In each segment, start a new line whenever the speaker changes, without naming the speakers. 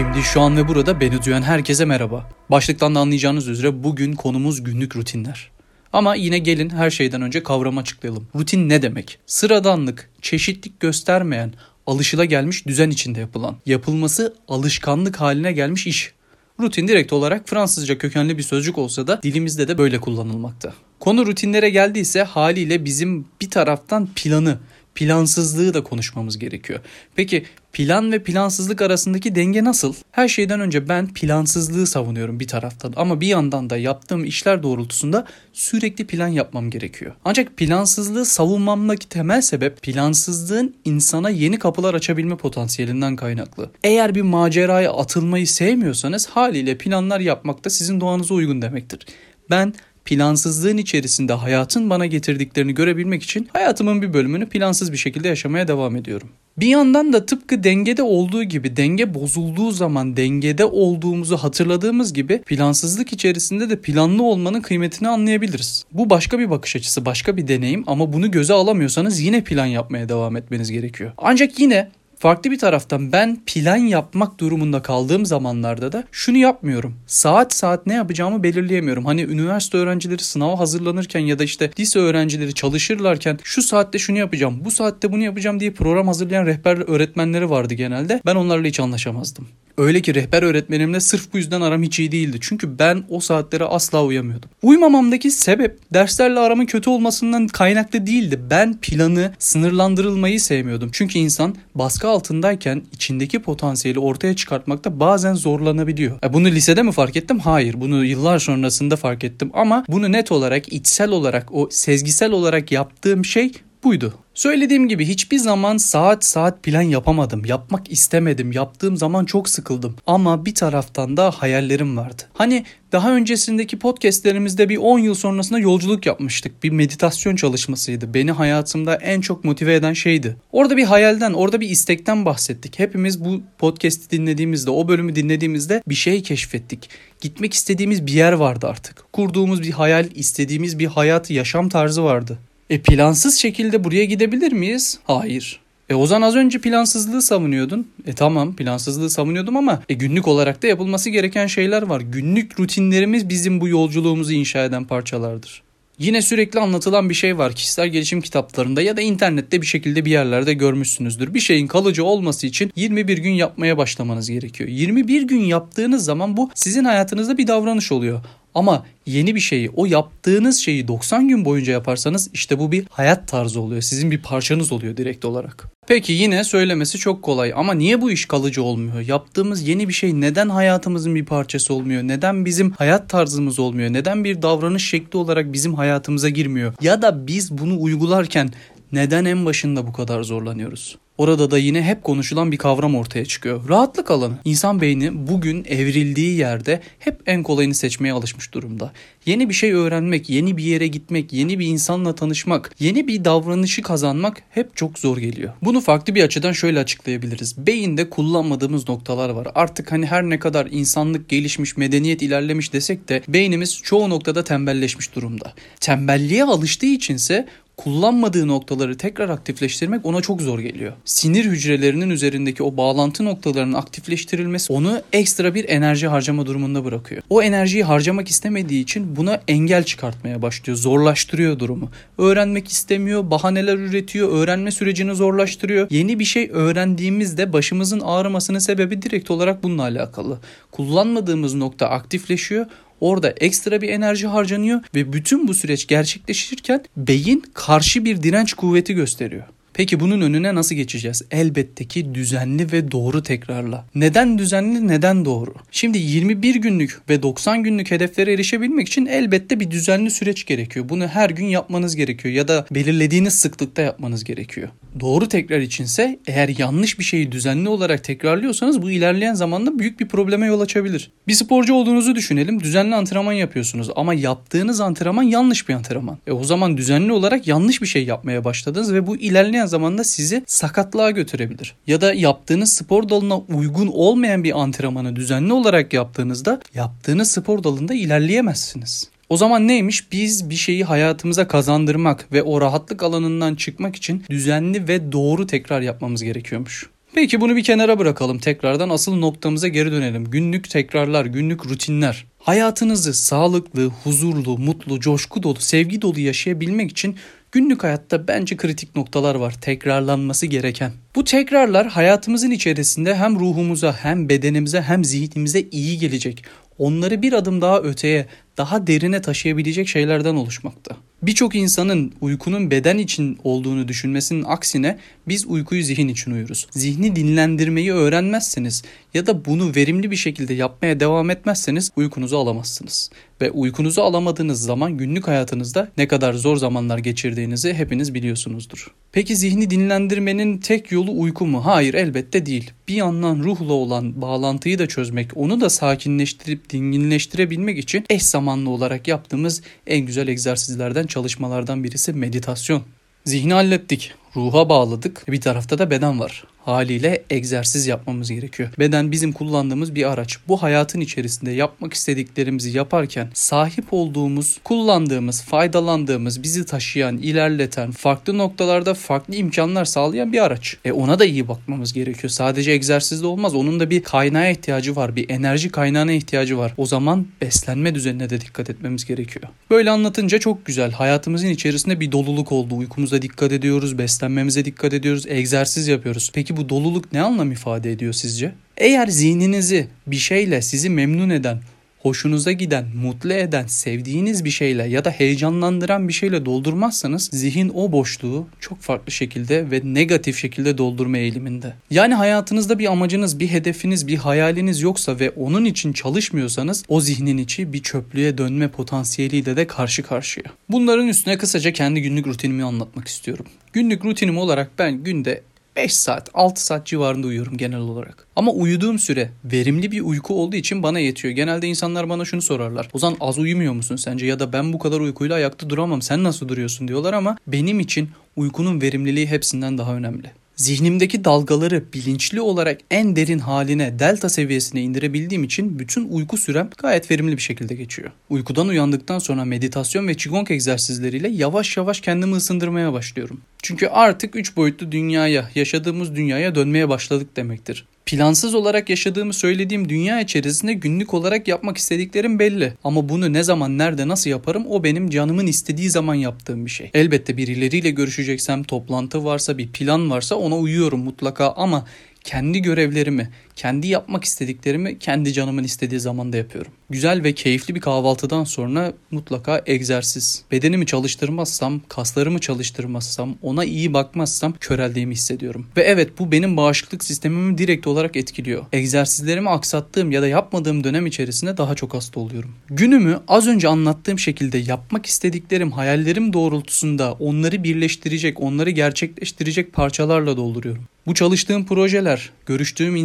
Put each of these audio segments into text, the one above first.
Şimdi şu an ve burada beni duyan herkese merhaba. Başlıktan da anlayacağınız üzere bugün konumuz günlük rutinler. Ama yine gelin her şeyden önce kavramı açıklayalım. Rutin ne demek? Sıradanlık, çeşitlik göstermeyen, alışılagelmiş düzen içinde yapılan, yapılması alışkanlık haline gelmiş iş. Rutin direkt olarak Fransızca kökenli bir sözcük olsa da dilimizde de böyle kullanılmakta. Konu rutinlere geldiyse haliyle bizim bir taraftan planı, plansızlığı da konuşmamız gerekiyor. Peki plan ve plansızlık arasındaki denge nasıl? Her şeyden önce ben plansızlığı savunuyorum bir taraftan ama bir yandan da yaptığım işler doğrultusunda sürekli plan yapmam gerekiyor. Ancak plansızlığı savunmamdaki temel sebep plansızlığın insana yeni kapılar açabilme potansiyelinden kaynaklı. Eğer bir maceraya atılmayı sevmiyorsanız haliyle planlar yapmak da sizin doğanıza uygun demektir. Ben plansızlığın içerisinde hayatın bana getirdiklerini görebilmek için hayatımın bir bölümünü plansız bir şekilde yaşamaya devam ediyorum. Bir yandan da tıpkı dengede olduğu gibi denge bozulduğu zaman dengede olduğumuzu hatırladığımız gibi plansızlık içerisinde de planlı olmanın kıymetini anlayabiliriz. Bu başka bir bakış açısı, başka bir deneyim ama bunu göze alamıyorsanız yine plan yapmaya devam etmeniz gerekiyor. Ancak yine Farklı bir taraftan ben plan yapmak durumunda kaldığım zamanlarda da şunu yapmıyorum. Saat saat ne yapacağımı belirleyemiyorum. Hani üniversite öğrencileri sınava hazırlanırken ya da işte lise öğrencileri çalışırlarken şu saatte şunu yapacağım, bu saatte bunu yapacağım diye program hazırlayan rehber öğretmenleri vardı genelde. Ben onlarla hiç anlaşamazdım. Öyle ki rehber öğretmenimle sırf bu yüzden aram hiç iyi değildi. Çünkü ben o saatlere asla uyamıyordum. Uyumamamdaki sebep derslerle aramın kötü olmasından kaynaklı değildi. Ben planı, sınırlandırılmayı sevmiyordum. Çünkü insan baskı altındayken içindeki potansiyeli ortaya çıkartmakta bazen zorlanabiliyor. E bunu lisede mi fark ettim? Hayır. Bunu yıllar sonrasında fark ettim. Ama bunu net olarak, içsel olarak, o sezgisel olarak yaptığım şey buydu. Söylediğim gibi hiçbir zaman saat saat plan yapamadım. Yapmak istemedim. Yaptığım zaman çok sıkıldım. Ama bir taraftan da hayallerim vardı. Hani daha öncesindeki podcastlerimizde bir 10 yıl sonrasında yolculuk yapmıştık. Bir meditasyon çalışmasıydı. Beni hayatımda en çok motive eden şeydi. Orada bir hayalden, orada bir istekten bahsettik. Hepimiz bu podcast'i dinlediğimizde, o bölümü dinlediğimizde bir şey keşfettik. Gitmek istediğimiz bir yer vardı artık. Kurduğumuz bir hayal, istediğimiz bir hayat, yaşam tarzı vardı. E plansız şekilde buraya gidebilir miyiz? Hayır. E Ozan az önce plansızlığı savunuyordun. E tamam plansızlığı savunuyordum ama e, günlük olarak da yapılması gereken şeyler var. Günlük rutinlerimiz bizim bu yolculuğumuzu inşa eden parçalardır. Yine sürekli anlatılan bir şey var kişisel gelişim kitaplarında ya da internette bir şekilde bir yerlerde görmüşsünüzdür. Bir şeyin kalıcı olması için 21 gün yapmaya başlamanız gerekiyor. 21 gün yaptığınız zaman bu sizin hayatınızda bir davranış oluyor. Ama yeni bir şeyi, o yaptığınız şeyi 90 gün boyunca yaparsanız işte bu bir hayat tarzı oluyor. Sizin bir parçanız oluyor direkt olarak. Peki yine söylemesi çok kolay ama niye bu iş kalıcı olmuyor? Yaptığımız yeni bir şey neden hayatımızın bir parçası olmuyor? Neden bizim hayat tarzımız olmuyor? Neden bir davranış şekli olarak bizim hayatımıza girmiyor? Ya da biz bunu uygularken neden en başında bu kadar zorlanıyoruz? Orada da yine hep konuşulan bir kavram ortaya çıkıyor. Rahatlık alanı. İnsan beyni bugün evrildiği yerde hep en kolayını seçmeye alışmış durumda. Yeni bir şey öğrenmek, yeni bir yere gitmek, yeni bir insanla tanışmak, yeni bir davranışı kazanmak hep çok zor geliyor. Bunu farklı bir açıdan şöyle açıklayabiliriz. Beyinde kullanmadığımız noktalar var. Artık hani her ne kadar insanlık gelişmiş, medeniyet ilerlemiş desek de beynimiz çoğu noktada tembelleşmiş durumda. Tembelliğe alıştığı içinse kullanmadığı noktaları tekrar aktifleştirmek ona çok zor geliyor. Sinir hücrelerinin üzerindeki o bağlantı noktalarının aktifleştirilmesi onu ekstra bir enerji harcama durumunda bırakıyor. O enerjiyi harcamak istemediği için buna engel çıkartmaya başlıyor. Zorlaştırıyor durumu. Öğrenmek istemiyor, bahaneler üretiyor, öğrenme sürecini zorlaştırıyor. Yeni bir şey öğrendiğimizde başımızın ağrımasının sebebi direkt olarak bununla alakalı. Kullanmadığımız nokta aktifleşiyor. Orada ekstra bir enerji harcanıyor ve bütün bu süreç gerçekleşirken beyin karşı bir direnç kuvveti gösteriyor. Peki bunun önüne nasıl geçeceğiz? Elbette ki düzenli ve doğru tekrarla. Neden düzenli, neden doğru? Şimdi 21 günlük ve 90 günlük hedeflere erişebilmek için elbette bir düzenli süreç gerekiyor. Bunu her gün yapmanız gerekiyor ya da belirlediğiniz sıklıkta yapmanız gerekiyor. Doğru tekrar içinse eğer yanlış bir şeyi düzenli olarak tekrarlıyorsanız bu ilerleyen zamanda büyük bir probleme yol açabilir. Bir sporcu olduğunuzu düşünelim. Düzenli antrenman yapıyorsunuz ama yaptığınız antrenman yanlış bir antrenman. E o zaman düzenli olarak yanlış bir şey yapmaya başladınız ve bu ilerleyen zamanda sizi sakatlığa götürebilir. Ya da yaptığınız spor dalına uygun olmayan bir antrenmanı düzenli olarak yaptığınızda yaptığınız spor dalında ilerleyemezsiniz. O zaman neymiş? Biz bir şeyi hayatımıza kazandırmak ve o rahatlık alanından çıkmak için düzenli ve doğru tekrar yapmamız gerekiyormuş. Peki bunu bir kenara bırakalım. Tekrardan asıl noktamıza geri dönelim. Günlük tekrarlar, günlük rutinler. Hayatınızı sağlıklı, huzurlu, mutlu, coşku dolu, sevgi dolu yaşayabilmek için günlük hayatta bence kritik noktalar var tekrarlanması gereken. Bu tekrarlar hayatımızın içerisinde hem ruhumuza hem bedenimize hem zihnimize iyi gelecek. Onları bir adım daha öteye, daha derine taşıyabilecek şeylerden oluşmakta. Birçok insanın uykunun beden için olduğunu düşünmesinin aksine biz uykuyu zihin için uyuruz. Zihni dinlendirmeyi öğrenmezseniz ya da bunu verimli bir şekilde yapmaya devam etmezseniz uykunuzu alamazsınız. Ve uykunuzu alamadığınız zaman günlük hayatınızda ne kadar zor zamanlar geçirdiğinizi hepiniz biliyorsunuzdur. Peki zihni dinlendirmenin tek yolu uyku mu? Hayır elbette değil. Bir yandan ruhla olan bağlantıyı da çözmek, onu da sakinleştirip dinginleştirebilmek için eş zamanlı olarak yaptığımız en güzel egzersizlerden çalışmalardan birisi meditasyon. Zihni hallettik, ruha bağladık. Bir tarafta da beden var haliyle egzersiz yapmamız gerekiyor. Beden bizim kullandığımız bir araç. Bu hayatın içerisinde yapmak istediklerimizi yaparken sahip olduğumuz, kullandığımız, faydalandığımız, bizi taşıyan, ilerleten, farklı noktalarda farklı imkanlar sağlayan bir araç. E ona da iyi bakmamız gerekiyor. Sadece egzersizde olmaz. Onun da bir kaynağa ihtiyacı var. Bir enerji kaynağına ihtiyacı var. O zaman beslenme düzenine de dikkat etmemiz gerekiyor. Böyle anlatınca çok güzel. Hayatımızın içerisinde bir doluluk oldu. Uykumuza dikkat ediyoruz, beslenmemize dikkat ediyoruz, egzersiz yapıyoruz. Peki bu doluluk ne anlam ifade ediyor sizce? Eğer zihninizi bir şeyle sizi memnun eden, hoşunuza giden, mutlu eden, sevdiğiniz bir şeyle ya da heyecanlandıran bir şeyle doldurmazsanız zihin o boşluğu çok farklı şekilde ve negatif şekilde doldurma eğiliminde. Yani hayatınızda bir amacınız, bir hedefiniz, bir hayaliniz yoksa ve onun için çalışmıyorsanız o zihnin içi bir çöplüğe dönme potansiyeliyle de karşı karşıya. Bunların üstüne kısaca kendi günlük rutinimi anlatmak istiyorum. Günlük rutinim olarak ben günde 5 saat 6 saat civarında uyuyorum genel olarak. Ama uyuduğum süre verimli bir uyku olduğu için bana yetiyor. Genelde insanlar bana şunu sorarlar. Ozan az uyumuyor musun sence ya da ben bu kadar uykuyla ayakta duramam sen nasıl duruyorsun diyorlar ama benim için uykunun verimliliği hepsinden daha önemli zihnimdeki dalgaları bilinçli olarak en derin haline, delta seviyesine indirebildiğim için bütün uyku sürem gayet verimli bir şekilde geçiyor. Uykudan uyandıktan sonra meditasyon ve qigong egzersizleriyle yavaş yavaş kendimi ısındırmaya başlıyorum. Çünkü artık 3 boyutlu dünyaya, yaşadığımız dünyaya dönmeye başladık demektir. Plansız olarak yaşadığımı söylediğim dünya içerisinde günlük olarak yapmak istediklerim belli. Ama bunu ne zaman, nerede, nasıl yaparım o benim canımın istediği zaman yaptığım bir şey. Elbette birileriyle görüşeceksem, toplantı varsa, bir plan varsa ona uyuyorum mutlaka ama kendi görevlerimi, kendi yapmak istediklerimi kendi canımın istediği zamanda yapıyorum. Güzel ve keyifli bir kahvaltıdan sonra mutlaka egzersiz. Bedenimi çalıştırmazsam, kaslarımı çalıştırmazsam, ona iyi bakmazsam köreldiğimi hissediyorum. Ve evet bu benim bağışıklık sistemimi direkt olarak etkiliyor. Egzersizlerimi aksattığım ya da yapmadığım dönem içerisinde daha çok hasta oluyorum. Günümü az önce anlattığım şekilde yapmak istediklerim, hayallerim doğrultusunda onları birleştirecek, onları gerçekleştirecek parçalarla dolduruyorum. Bu çalıştığım projeler, görüştüğüm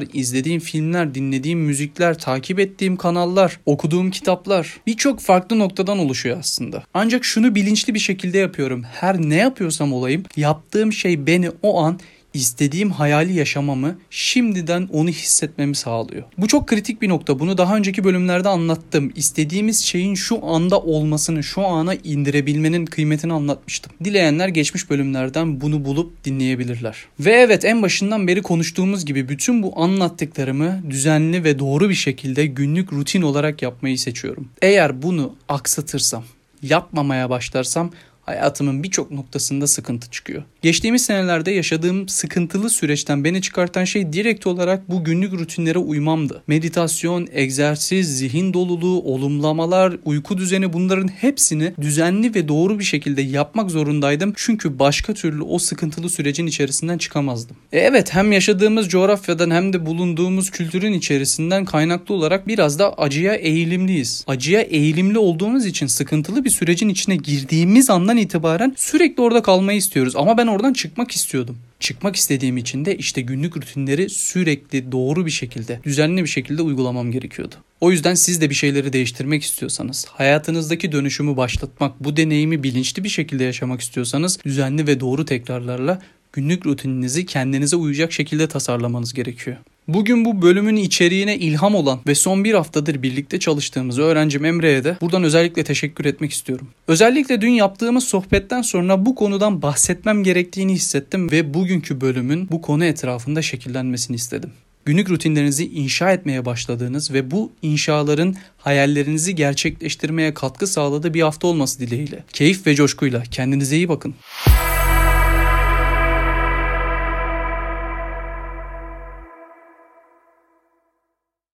insanlar, izlediğim filmler, dinlediğim müzikler, takip ettiğim kanallar, okuduğum kitaplar birçok farklı noktadan oluşuyor aslında. Ancak şunu bilinçli bir şekilde yapıyorum. Her ne yapıyorsam olayım, yaptığım şey beni o an istediğim hayali yaşamamı şimdiden onu hissetmemi sağlıyor. Bu çok kritik bir nokta. Bunu daha önceki bölümlerde anlattım. İstediğimiz şeyin şu anda olmasını, şu ana indirebilmenin kıymetini anlatmıştım. Dileyenler geçmiş bölümlerden bunu bulup dinleyebilirler. Ve evet en başından beri konuştuğumuz gibi bütün bu anlattıklarımı düzenli ve doğru bir şekilde günlük rutin olarak yapmayı seçiyorum. Eğer bunu aksatırsam, yapmamaya başlarsam hayatımın birçok noktasında sıkıntı çıkıyor. Geçtiğimiz senelerde yaşadığım sıkıntılı süreçten beni çıkartan şey direkt olarak bu günlük rutinlere uymamdı. Meditasyon, egzersiz, zihin doluluğu, olumlamalar, uyku düzeni bunların hepsini düzenli ve doğru bir şekilde yapmak zorundaydım. Çünkü başka türlü o sıkıntılı sürecin içerisinden çıkamazdım. E evet hem yaşadığımız coğrafyadan hem de bulunduğumuz kültürün içerisinden kaynaklı olarak biraz da acıya eğilimliyiz. Acıya eğilimli olduğumuz için sıkıntılı bir sürecin içine girdiğimiz andan itibaren sürekli orada kalmayı istiyoruz. Ama ben oradan çıkmak istiyordum. Çıkmak istediğim için de işte günlük rutinleri sürekli doğru bir şekilde, düzenli bir şekilde uygulamam gerekiyordu. O yüzden siz de bir şeyleri değiştirmek istiyorsanız, hayatınızdaki dönüşümü başlatmak, bu deneyimi bilinçli bir şekilde yaşamak istiyorsanız düzenli ve doğru tekrarlarla günlük rutininizi kendinize uyacak şekilde tasarlamanız gerekiyor. Bugün bu bölümün içeriğine ilham olan ve son bir haftadır birlikte çalıştığımız öğrencim Emre'ye de buradan özellikle teşekkür etmek istiyorum. Özellikle dün yaptığımız sohbetten sonra bu konudan bahsetmem gerektiğini hissettim ve bugünkü bölümün bu konu etrafında şekillenmesini istedim günlük rutinlerinizi inşa etmeye başladığınız ve bu inşaların hayallerinizi gerçekleştirmeye katkı sağladığı bir hafta olması dileğiyle. Keyif ve coşkuyla kendinize iyi bakın.